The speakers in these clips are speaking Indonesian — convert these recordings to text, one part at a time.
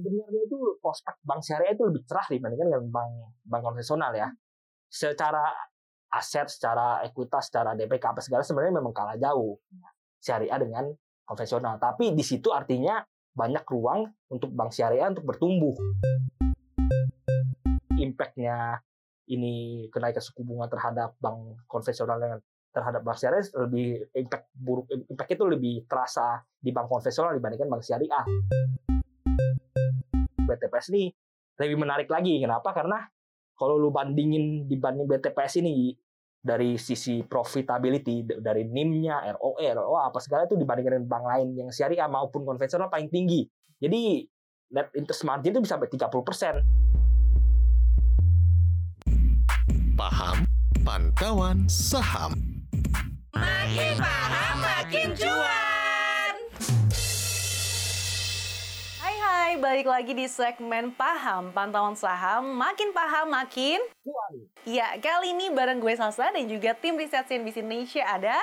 sebenarnya itu prospek bank syariah itu lebih cerah dibandingkan dengan bank bank konvensional ya. Secara aset, secara ekuitas, secara DPK apa segala sebenarnya memang kalah jauh syariah dengan konvensional. Tapi di situ artinya banyak ruang untuk bank syariah untuk bertumbuh. Impactnya ini kenaikan suku bunga terhadap bank konvensional dengan terhadap bank syariah lebih impact buruk impact itu lebih terasa di bank konvensional dibandingkan bank syariah. BTPS ini lebih menarik lagi. Kenapa? Karena kalau lu bandingin dibanding BTPS ini dari sisi profitability dari NIM-nya, ROE, ROA apa segala itu dibandingkan dengan bank lain yang syariah maupun konvensional paling tinggi. Jadi net interest margin itu bisa sampai 30%. Paham pantauan saham. Makin paham makin cuan. Hai balik lagi di segmen Paham Pantauan Saham. Makin paham makin Iya, kali ini bareng gue Salsa dan juga tim riset CNBC Indonesia ada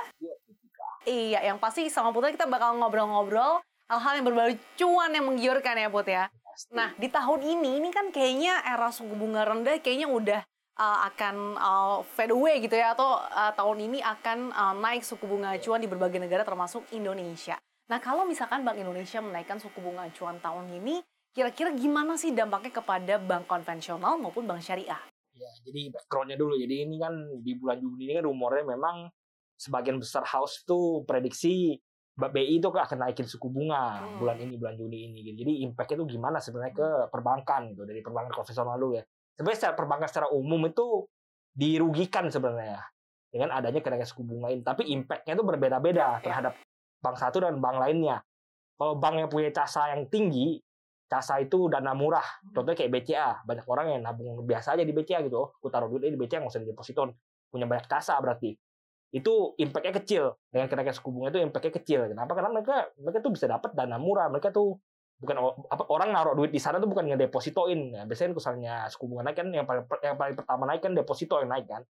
Iya, yang pasti sama Putra kita bakal ngobrol-ngobrol hal-hal yang berbau cuan yang menggiurkan ya Put ya. Nah, di tahun ini, ini kan kayaknya era suku bunga rendah kayaknya udah uh, akan uh, fade away gitu ya atau uh, tahun ini akan uh, naik suku bunga acuan di berbagai negara termasuk Indonesia. Nah, kalau misalkan Bank Indonesia menaikkan suku bunga acuan tahun ini, kira-kira gimana sih dampaknya kepada bank konvensional maupun bank syariah? Ya, jadi backgroundnya dulu. Jadi ini kan di bulan Juni ini kan rumornya memang sebagian besar house tuh prediksi BI itu akan naikin suku bunga Hmm. bulan ini bulan Juni ini gitu. Jadi impact-nya tuh gimana sebenarnya ke perbankan gitu dari perbankan konvensional dulu ya. Sebenarnya secara perbankan secara umum itu dirugikan sebenarnya dengan adanya kenaikan suku bunga ini. Tapi impact-nya itu berbeda-beda terhadap bank satu dan bank lainnya. Kalau bank yang punya casa yang tinggi, casa itu dana murah. Contohnya kayak BCA, banyak orang yang nabung biasa aja di BCA gitu. Oh, aku taruh duit di BCA nggak usah didepositon. Punya banyak casa berarti. Itu impact-nya kecil. Dengan kenaikan suku bunga itu impact-nya kecil. Kenapa? Karena mereka mereka tuh bisa dapat dana murah. Mereka tuh bukan apa orang naruh duit di sana tuh bukan ngedepositoin. Nah, biasanya misalnya suku bunga naik kan yang paling yang paling pertama naik kan deposito yang naik kan.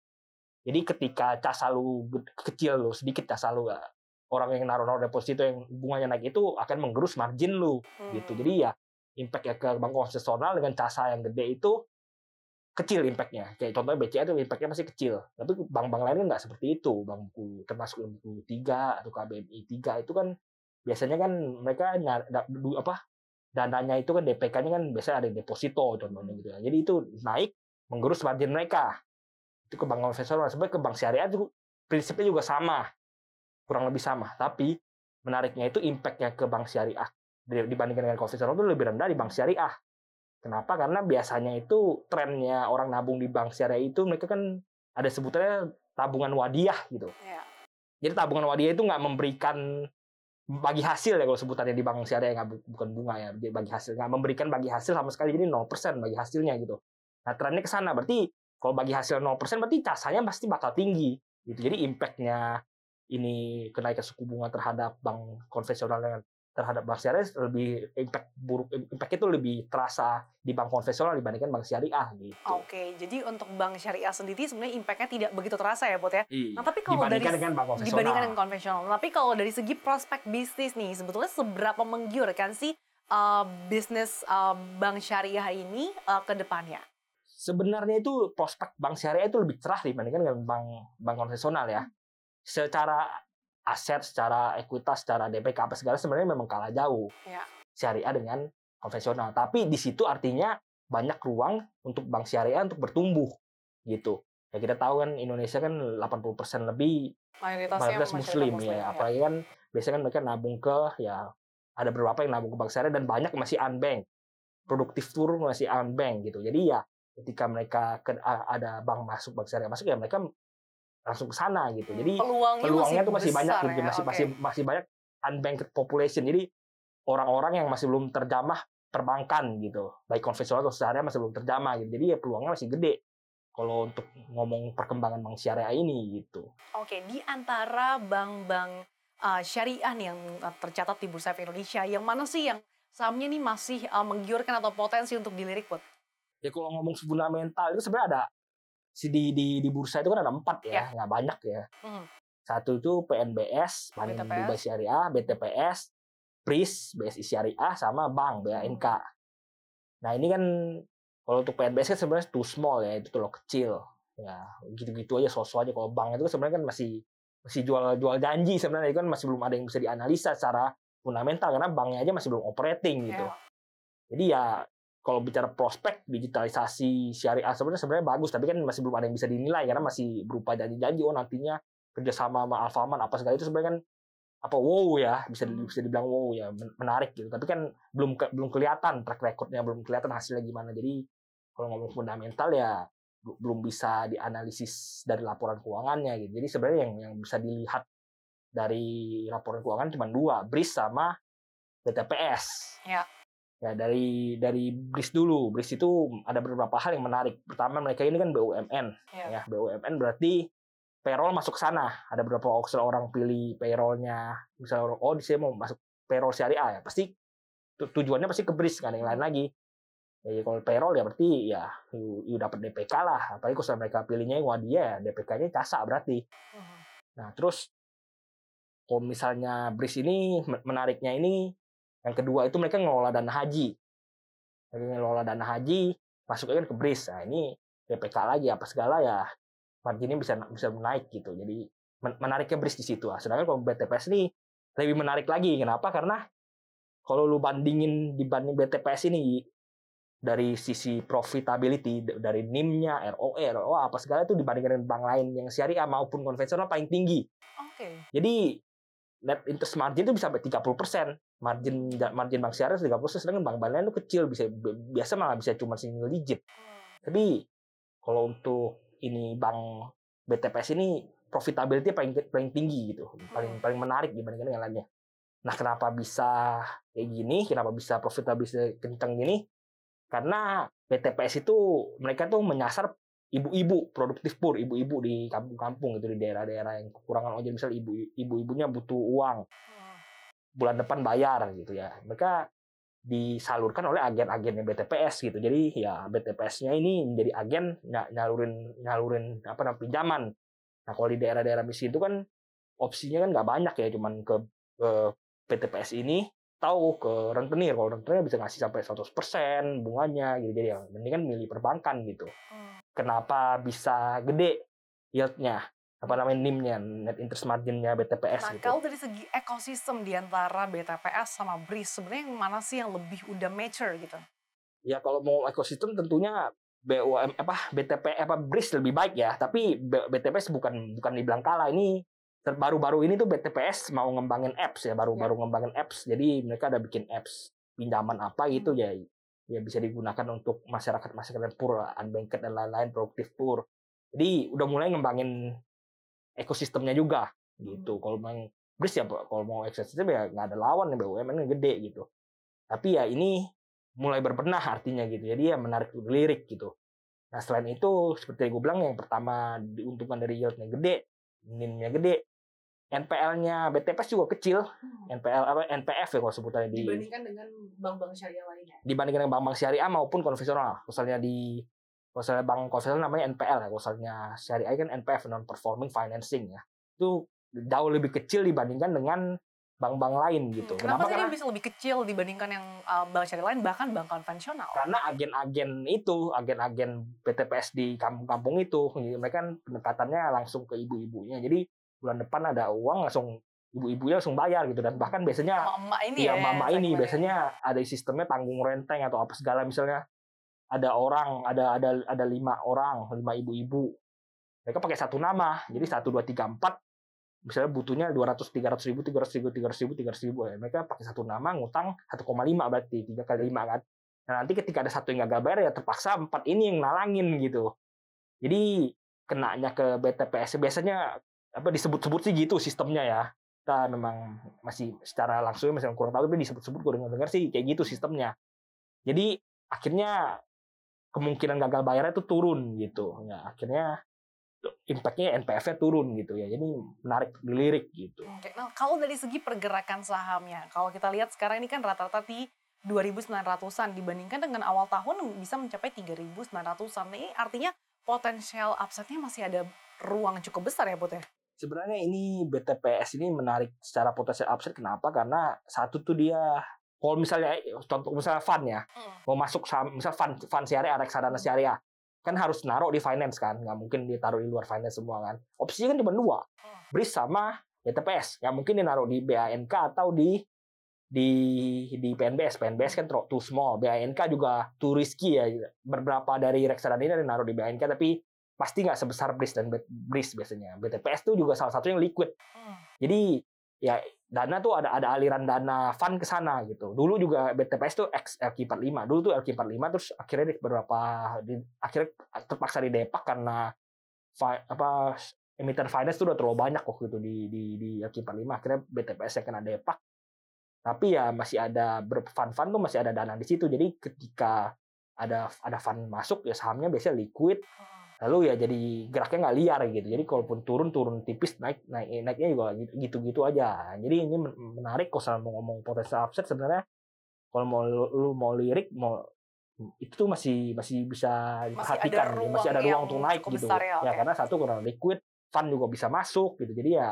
Jadi ketika casa lu kecil lu sedikit casa lu orang yang naruh-naruh deposito yang bunganya naik itu akan menggerus margin lu gitu. Hmm. Jadi ya impact ya ke bank konvensional dengan casa yang gede itu kecil impactnya. Kayak contohnya BCA itu impactnya masih kecil. Tapi bank-bank lain kan nggak seperti itu. Bank buku termasuk buku 3 atau KBMI 3 itu kan biasanya kan mereka nyar, apa dananya itu kan DPK-nya kan biasanya ada deposito contohnya gitu ya. Jadi itu naik menggerus margin mereka. Itu ke bank konvensional. Sebenarnya ke bank syariah itu prinsipnya juga sama. Kurang lebih sama. Tapi menariknya itu impact-nya ke bank syariah di- dibandingkan dengan konvensional itu lebih rendah di bank syariah. Kenapa? Karena biasanya itu trennya orang nabung di bank syariah itu mereka kan ada sebutannya tabungan wadiah gitu. Ya. Jadi tabungan wadiah itu nggak memberikan bagi hasil ya kalau sebutannya di bank syariah nggak bu- bukan bunga ya, bagi hasil nggak memberikan bagi hasil sama sekali jadi 0% bagi hasilnya gitu. Nah trennya ke sana berarti kalau bagi hasil 0% berarti casanya pasti bakal tinggi gitu. Jadi impactnya ini kenaikan suku bunga terhadap bank konvensional dengan terhadap bank syariah lebih impact buruk impact itu lebih terasa di bank konvensional dibandingkan bank syariah gitu. Oke, jadi untuk bank syariah sendiri sebenarnya impactnya tidak begitu terasa ya, Put ya? Iya. Nah, tapi kalau dari dibandingkan dengan bank konvensional. dibandingkan dengan konvensional. Tapi kalau dari segi prospek bisnis nih, sebetulnya seberapa menggiurkan sih uh, bisnis uh, bank syariah ini uh, ke depannya? sebenarnya itu prospek bank syariah itu lebih cerah dibandingkan dengan bank bank konvensional ya. Secara aset, secara ekuitas, secara DPK apa segala sebenarnya memang kalah jauh Ya. syariah dengan konvensional. Tapi di situ artinya banyak ruang untuk bank syariah untuk bertumbuh gitu. Ya kita tahu kan Indonesia kan 80% lebih Mayoritasnya mayoritas masyarakat muslim, ya. Apalagi kan biasanya kan mereka nabung ke ya ada beberapa yang nabung ke bank syariah dan banyak masih unbank. Produktif tur masih unbank gitu. Jadi ya ketika mereka ada bank masuk bank syariah masuk ya mereka langsung ke sana gitu. Jadi peluangnya, peluangnya tuh masih banyak gitu. ya, masih oke. masih masih banyak unbanked population. Jadi orang-orang yang masih belum terjamah perbankan gitu. Baik konvensional atau syariah masih belum terjamah gitu. Jadi ya peluangnya masih gede kalau untuk ngomong perkembangan bank syariah ini gitu. Oke, di antara bank-bank uh, syariah nih yang uh, tercatat di Bursa Efek Indonesia, yang mana sih yang sahamnya nih masih uh, menggiurkan atau potensi untuk dilirik, Put? ya kalau ngomong fundamental itu sebenarnya ada si di di di bursa itu kan ada empat ya, nggak banyak ya. Hmm. Satu itu PNBS, Bank BTPS. Syariah, BTPS, BRIS, BSI Syariah, sama Bank BANK. Nah ini kan kalau untuk PNBS kan sebenarnya too small ya, itu terlalu kecil. Ya gitu-gitu aja sosok aja. Kalau bank itu kan sebenarnya kan masih masih jual-jual janji sebenarnya itu kan masih belum ada yang bisa dianalisa secara fundamental karena banknya aja masih belum operating gitu. Ya. Jadi ya kalau bicara prospek digitalisasi syariah sebenarnya sebenarnya bagus tapi kan masih belum ada yang bisa dinilai karena masih berupa janji-janji oh nantinya kerjasama sama Alfamart apa segala itu sebenarnya kan apa wow ya bisa bisa dibilang wow ya men- menarik gitu. Tapi kan belum ke- belum kelihatan track recordnya belum kelihatan hasilnya gimana. Jadi kalau ngomong fundamental ya bel- belum bisa dianalisis dari laporan keuangannya gitu. Jadi sebenarnya yang yang bisa dilihat dari laporan keuangan cuma dua BRIS sama BTPS Ya. Ya dari dari BRIS dulu. BRIS itu ada beberapa hal yang menarik. Pertama mereka ini kan BUMN Ya. ya BUMN berarti payroll masuk ke sana. Ada beberapa opsi orang pilih payrollnya. Misalnya orang, oh di sini mau masuk payroll syariah ya. Pasti tu- tujuannya pasti ke BRIS ada yang lain lagi. Ya kalau payroll ya berarti ya you, you dapat DPK lah. Apalagi kalau mereka pilihnya yang wadia ya DPK-nya casa berarti. Mhm. Nah, terus kalau misalnya BRIS ini men- menariknya ini yang kedua itu mereka ngelola dana haji. Mereka ngelola dana haji, masuknya kan ke BRIS. Nah, ini DPK lagi apa segala ya marginnya bisa bisa naik gitu. Jadi men- menariknya BRIS di situ. Ah, Sedangkan kalau BTPS ini lebih menarik lagi. Kenapa? Karena kalau lu bandingin dibanding BTPS ini dari sisi profitability dari NIM-nya, ROE, ROA apa segala itu dibandingkan dengan bank lain yang syariah maupun konvensional paling tinggi. Oke. Jadi net interest margin itu bisa sampai 30%. Margin margin bank syariah 30%, sedangkan bank-bank lain itu kecil bisa biasa malah bisa cuma single digit. Tapi kalau untuk ini bank BTPS ini profitability paling paling tinggi gitu, paling paling menarik dibandingkan dengan lainnya. Nah, kenapa bisa kayak gini? Kenapa bisa profitability kenceng gini? Karena BTPS itu mereka tuh menyasar ibu-ibu produktif pur, ibu-ibu di kampung-kampung gitu di daerah-daerah yang kekurangan ojek misal ibu ibu-ibunya butuh uang bulan depan bayar gitu ya. Mereka disalurkan oleh agen-agennya BTPS gitu. Jadi ya BTPS-nya ini menjadi agen ny- nyalurin nyalurin apa namanya pinjaman. Nah, kalau di daerah-daerah miskin itu kan opsinya kan nggak banyak ya, cuman ke, ke BTPS ini tahu ke rentenir. Kalau rentenir bisa ngasih sampai 100% bunganya gitu. Jadi ya mendingan milih perbankan gitu. Hmm. Kenapa bisa gede yield-nya? Apa namanya NIM-nya, net interest margin-nya BTPS Nah, gitu. kalau dari segi ekosistem di antara BTPS sama BRIS, sebenarnya yang mana sih yang lebih udah mature gitu? ya kalau mau ekosistem tentunya BUM apa BTP apa BRIS lebih baik ya. Tapi BTPS bukan bukan dibilang kalah. Ini ter- baru-baru ini tuh BTPS mau ngembangin apps ya baru-baru ngembangin apps. Jadi mereka ada bikin apps pinjaman apa gitu ya. Ya bisa digunakan untuk masyarakat masyarakat pur unbanked dan lain-lain produktif pur jadi udah mulai ngembangin ekosistemnya juga gitu kalau memang BRIS ya kalau mau ekosistem ya nggak ada lawan ya BUMN yang gede gitu tapi ya ini mulai berbenah artinya gitu. Jadi ya menarik lirik gitu. Nah selain itu seperti yang gue bilang yang pertama diuntungkan dari yieldnya gede, NIM-nya gede, NPL-nya BTPS juga kecil, NPL apa NPF ya kalau sebutannya di Dibandingkan dengan bank-bank syariah lainnya. dibandingkan dengan bank-bank syariah maupun konvensional. Misalnya di misalnya bank konvensional namanya NPL ya, misalnya syariah kan NPF non performing financing ya. Itu jauh lebih kecil dibandingkan dengan bank-bank lain gitu. Kenapa, sih Karena dia bisa lebih kecil dibandingkan yang uh, bank syariah lain, bahkan bank konvensional? karena agen-agen itu, agen-agen BTPS di kampung-kampung itu, mereka kan pendekatannya langsung ke ibu-ibunya. Jadi bulan depan ada uang langsung ibu-ibunya langsung bayar gitu dan bahkan biasanya Emak ini Iya, ya. mama ini segmennya. biasanya ada sistemnya tanggung renteng atau apa segala misalnya ada orang, ada ada ada lima orang, lima ibu-ibu. Mereka pakai satu nama, jadi satu dua tiga empat. Misalnya butuhnya dua ratus tiga ratus ribu, tiga ratus ribu, tiga ratus ribu, tiga ratus ribu. Ya, mereka pakai satu nama, ngutang 1,5 berarti tiga kali lima kan. Nah, nanti ketika ada satu yang gagal bayar ya terpaksa empat ini yang nalangin gitu. Jadi kenanya ke BTPS biasanya apa disebut-sebut sih gitu sistemnya ya kita memang masih secara langsung masih kurang tahu tapi disebut-sebut gue dengar dengar sih kayak gitu sistemnya jadi akhirnya kemungkinan gagal bayarnya itu turun gitu. Ya akhirnya impactnya NPF-nya turun gitu ya. Jadi menarik dilirik gitu. Oke, Nah, kalau dari segi pergerakan sahamnya, kalau kita lihat sekarang ini kan rata-rata di 2.900-an dibandingkan dengan awal tahun bisa mencapai 3.900-an. Nah, Ini artinya potensial upside-nya masih ada ruang cukup besar ya, Put ya? sebenarnya ini BTPS ini menarik secara potensial upside. Kenapa? Karena satu tuh dia kalau misalnya contoh misalnya fund ya, Hmm. mau masuk saham misal fund fund syariah reksadana syariah kan harus naruh di finance kan nggak mungkin ditaruh di luar finance semua kan opsinya kan cuma dua Hmm. BRIS sama BTPS nggak mungkin dinaruh di BANK atau di di di PNBS PNBS kan terlalu too small BANK juga too risky ya beberapa dari reksadana ini ada naruh di BANK tapi pasti nggak sebesar BRIS dan BRIS biasanya BTPS itu juga salah satu yang liquid Hmm. jadi ya dana tuh ada ada aliran dana fund ke sana gitu. Dulu juga BTPS tuh X LQ45. Dulu tuh LQ45 terus akhirnya di beberapa di, akhirnya terpaksa didepak karena fi, apa emiten finance tuh udah terlalu banyak waktu itu di di di LQ45. Akhirnya BTPS yang kena depak. Tapi ya masih ada fund-fund tuh masih ada dana di situ. Jadi ketika ada ada fund masuk ya sahamnya biasanya liquid. Lalu ya jadi geraknya nggak liar gitu jadi kalaupun turun turun tipis naik naik naiknya juga gitu gitu aja jadi ini men- menarik kalau mau ngomong potensi upset sebenarnya kalau mau lu, mau lirik mau itu tuh masih masih bisa diperhatikan ada gitu. masih ada ruang untuk naik gitu ya, oke. karena satu kurang liquid fund juga bisa masuk gitu jadi ya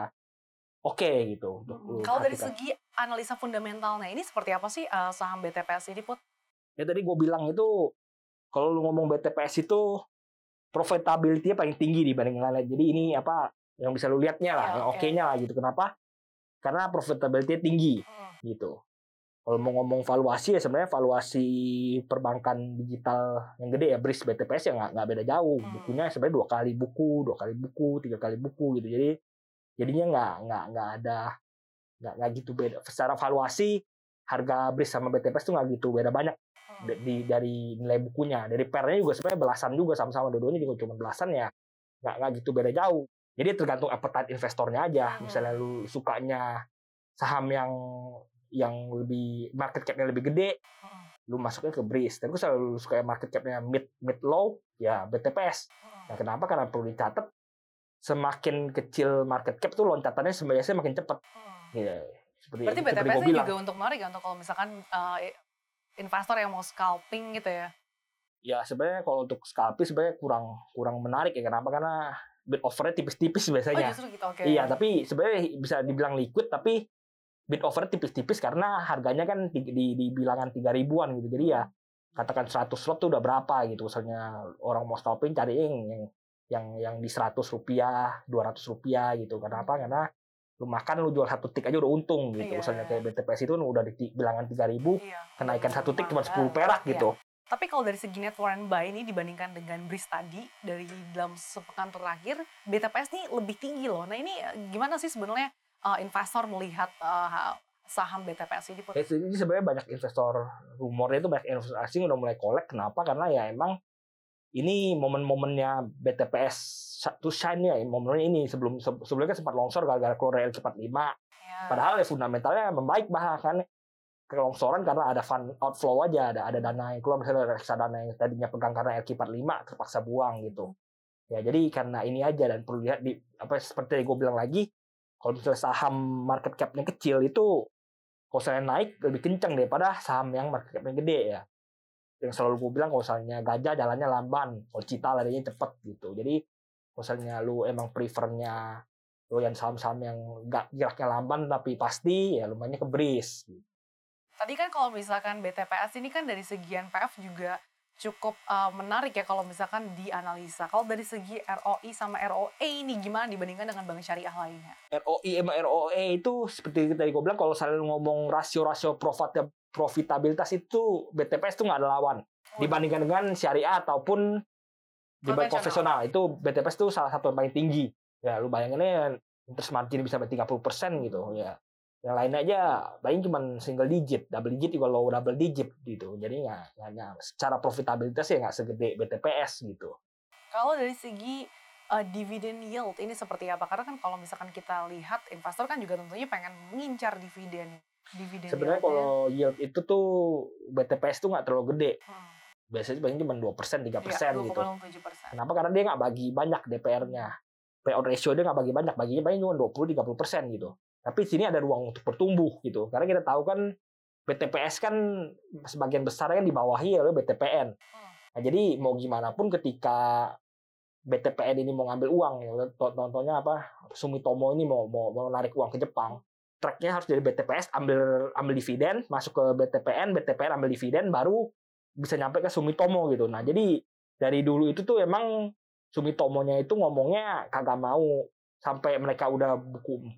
oke gitu untuk lu Kalau dari segi analisa fundamentalnya ini seperti apa sih eh, saham BTPS ini Put? ya tadi gue bilang itu kalau lu ngomong BTPS itu profitability-nya paling tinggi dibanding yang lain. Jadi ini apa yang bisa lu lihatnya lah, yang oke. oke-nya lah gitu. Kenapa? Karena profitability tinggi Hmm. gitu. Kalau mau ngomong valuasi ya sebenarnya valuasi perbankan digital yang gede ya BRIS BTPS ya nggak nggak beda jauh. Hmm. Bukunya sebenarnya dua kali buku, dua kali buku, tiga kali buku gitu. Jadi jadinya nggak nggak nggak ada nggak nggak gitu beda. Secara valuasi harga BRIS sama BTPS tuh nggak gitu beda banyak. Di, dari nilai bukunya. Dari pernya juga sebenarnya belasan juga sama-sama. Dua-duanya juga cuma belasan ya. Nggak nggak gitu beda jauh. Jadi tergantung appetite investornya aja. Hmm. misalnya lu sukanya saham yang yang lebih market capnya lebih gede Hmm. lu masuknya ke BRIS tapi kalau lu suka market capnya mid mid low ya BTPS Hmm. nah kenapa? Karena perlu dicatat semakin kecil market cap tuh loncatannya sebenarnya makin cepat Hmm. ya seperti Berarti BTPS ini juga untuk menarik ya? Untuk kalau misalkan eh, investor yang mau scalping gitu ya. ya sebenarnya kalau untuk scalping sebenarnya kurang kurang menarik ya. Kenapa? Karena bid offernya tipis-tipis Oh biasanya justru gitu oke. iya tapi sebenarnya bisa dibilang liquid tapi bid offernya tipis-tipis karena harganya kan di, di, di bilangan tiga ribuan gitu. Jadi ya katakan 100 slot tuh udah berapa gitu. Misalnya orang mau scalping cari yang yang yang yang di 100 rupiah 200 rupiah gitu. Kenapa karena lu makan lu jual satu tik aja udah untung gitu Iya. misalnya kayak BTPS itu udah di bilangan 3000 Iya. kenaikan satu tik cuma Lumayan. 10 perak Iya. gitu Tapi kalau dari segi net warrant buy ini dibandingkan dengan BRIS tadi dari dalam sepekan terakhir, BTPS ini lebih tinggi loh. Nah ini eh, gimana sih sebenarnya eh, investor melihat eh, saham BTPS ini? Put? Ini sebenarnya banyak investor rumornya itu banyak investor asing udah mulai kolek. Kenapa? Karena ya emang ini momen-momennya BTPS to shine ya, momennya ini sebelum se- sebelumnya kan sempat longsor gara-gara keluar dari L45. Ya. Padahal ya fundamentalnya membaik bahkan kelongsoran karena ada fund outflow aja, ada ada dana yang keluar misalnya reksadana yang tadinya pegang karena LQ45 terpaksa buang gitu. Ya jadi karena ini aja dan perlu lihat di apa seperti yang gue bilang lagi, kalau misalnya saham market cap-nya kecil itu kalau saya naik lebih kencang daripada saham yang market cap-nya gede ya. Yang selalu gue bilang kalau misalnya gajah jalannya lamban, kalau cita larinya cepet gitu. Jadi kalau misalnya lu emang prefernya lu yang saham-saham yang gak geraknya lamban tapi pasti ya lumayan ke BRIS. Tadi kan kalau misalkan BTPS ini kan dari segi NPF juga cukup eh, menarik ya kalau misalkan dianalisa. Kalau dari segi ROI sama ROE ini gimana dibandingkan dengan bank syariah lainnya? ROI sama ROE itu seperti tadi gue bilang kalau saya ngomong rasio-rasio profit profitabilitas itu BTPS itu nggak ada lawan. Dibandingkan dengan syariah ataupun di konvensional itu BTPS itu salah satu yang paling tinggi. Ya lu bayanginnya interest margin bisa sampai 30% gitu ya. Yang lainnya aja paling cuma single digit double digit juga low double digit gitu. Jadi nggak nggak- secara profitabilitas ya nggak segede BTPS gitu. Kalau dari segi eh, dividen yield ini seperti apa? Karena kan kalau misalkan kita lihat investor kan juga tentunya pengen mengincar dividen. Dividen sebenarnya yieldnya. kalau yield itu tuh BTPS tuh nggak terlalu gede Hmm, biasanya paling cuma 2% 3% iya, gitu 2,07 persen. Kenapa? Karena dia nggak bagi banyak DPR-nya. Payout ratio dia nggak bagi banyak, baginya paling cuma 20-30 persen gitu. Tapi di sini ada ruang untuk bertumbuh gitu. Karena kita tahu kan BTPS kan sebagian besar kan dibawahi oleh BTPN. Nah, jadi mau gimana pun ketika BTPN ini mau ngambil uang, ya, contohnya apa? Sumitomo ini mau mau, mau narik uang ke Jepang, tracknya harus dari BTPS ambil ambil dividen masuk ke BTPN BTPN ambil dividen baru bisa nyampe ke Sumitomo gitu. Nah jadi dari dulu itu tuh emang Sumitomonya itu ngomongnya kagak mau. Sampai mereka udah buku 4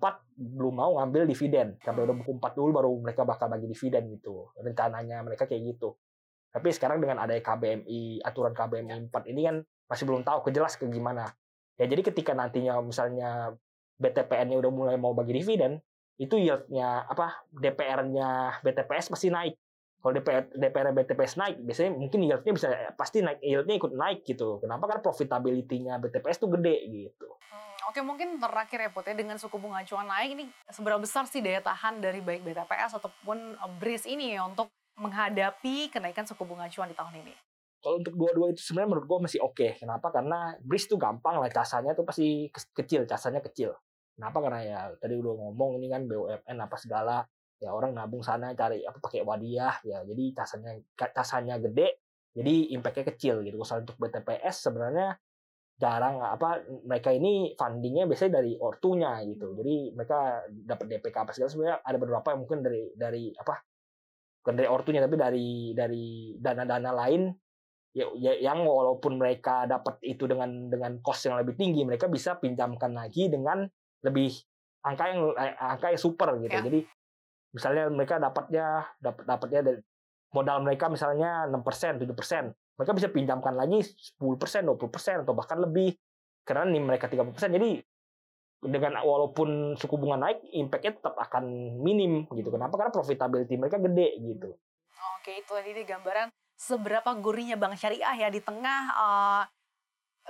belum mau ngambil dividen. Sampai udah buku 4 dulu baru mereka bakal bagi dividen gitu. Rencananya mereka kayak gitu. Tapi sekarang dengan adanya KBMI aturan KBMI 4 ini kan masih belum tahu kejelas ke gimana. Ya jadi ketika nantinya misalnya BTPN-nya udah mulai mau bagi dividen itu yieldnya apa DPR-nya BTPS pasti naik kalau DPR DPR BTPS naik biasanya mungkin yieldnya bisa pasti naik yieldnya ikut naik gitu kenapa kan profitability-nya BTPS tuh gede gitu hmm, Oke mungkin terakhir ya Put ya dengan suku bunga acuan naik ini seberapa besar sih daya tahan dari baik BTPS ataupun BRIS ini ya untuk menghadapi kenaikan suku bunga acuan di tahun ini? Kalau untuk dua-dua itu sebenarnya menurut gue masih oke. Okay. Kenapa? Karena BRIS tuh gampang lah casanya tuh pasti kecil, casanya kecil. Kenapa? Karena ya tadi udah ngomong ini kan BUMN apa segala ya orang nabung sana cari apa pakai wadiah ya jadi casanya casanya gede jadi impactnya kecil gitu. Kalau untuk BTPS sebenarnya jarang apa mereka ini fundingnya biasanya dari ortunya gitu jadi mereka dapat DPK apa segala sebenarnya ada beberapa yang mungkin dari dari apa bukan dari ortunya tapi dari dari dana-dana lain ya, ya yang walaupun mereka dapat itu dengan dengan cost yang lebih tinggi mereka bisa pinjamkan lagi dengan lebih angka yang eh, angka yang super gitu. Ya. Jadi misalnya mereka dapatnya dapat dapatnya dari modal mereka misalnya 6%, 7%. Mereka bisa pinjamkan lagi 10%, 20% atau bahkan lebih. Karena nih mereka 30%. Jadi dengan walaupun suku bunga naik, impact-nya tetap akan minim gitu. Kenapa? Karena profitability mereka gede gitu. Oke, itu tadi gambaran seberapa gurihnya bank syariah ya di tengah uh,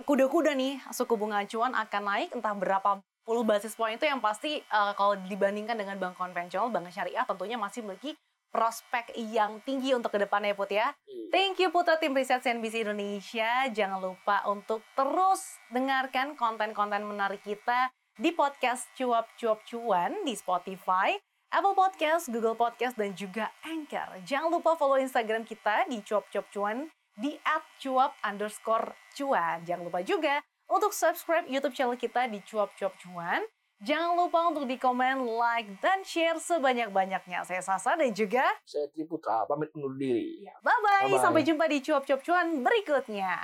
kuda-kuda nih suku bunga acuan akan naik entah berapa 10 basis point itu yang pasti uh, kalau dibandingkan dengan bank konvensional, bank syariah tentunya masih memiliki prospek yang tinggi untuk ke depannya Put ya. Iya. Thank you Putra tim riset CNBC Indonesia. Jangan lupa untuk terus dengarkan konten-konten menarik kita di podcast Cuap Cuap Cuan di Spotify, Apple Podcast, Google Podcast, dan juga Anchor. Jangan lupa follow Instagram kita di Cuap Cuap Cuan di @cuap underscore cuan. Jangan lupa juga untuk subscribe YouTube channel kita di Cuap Cuap Cuan. Jangan lupa untuk di komen, like, dan share sebanyak-banyaknya. Saya Sasa dan juga... Saya Triputra, pamit undur diri. Bye-bye, sampai jumpa di Cuap Cuap Cuan berikutnya.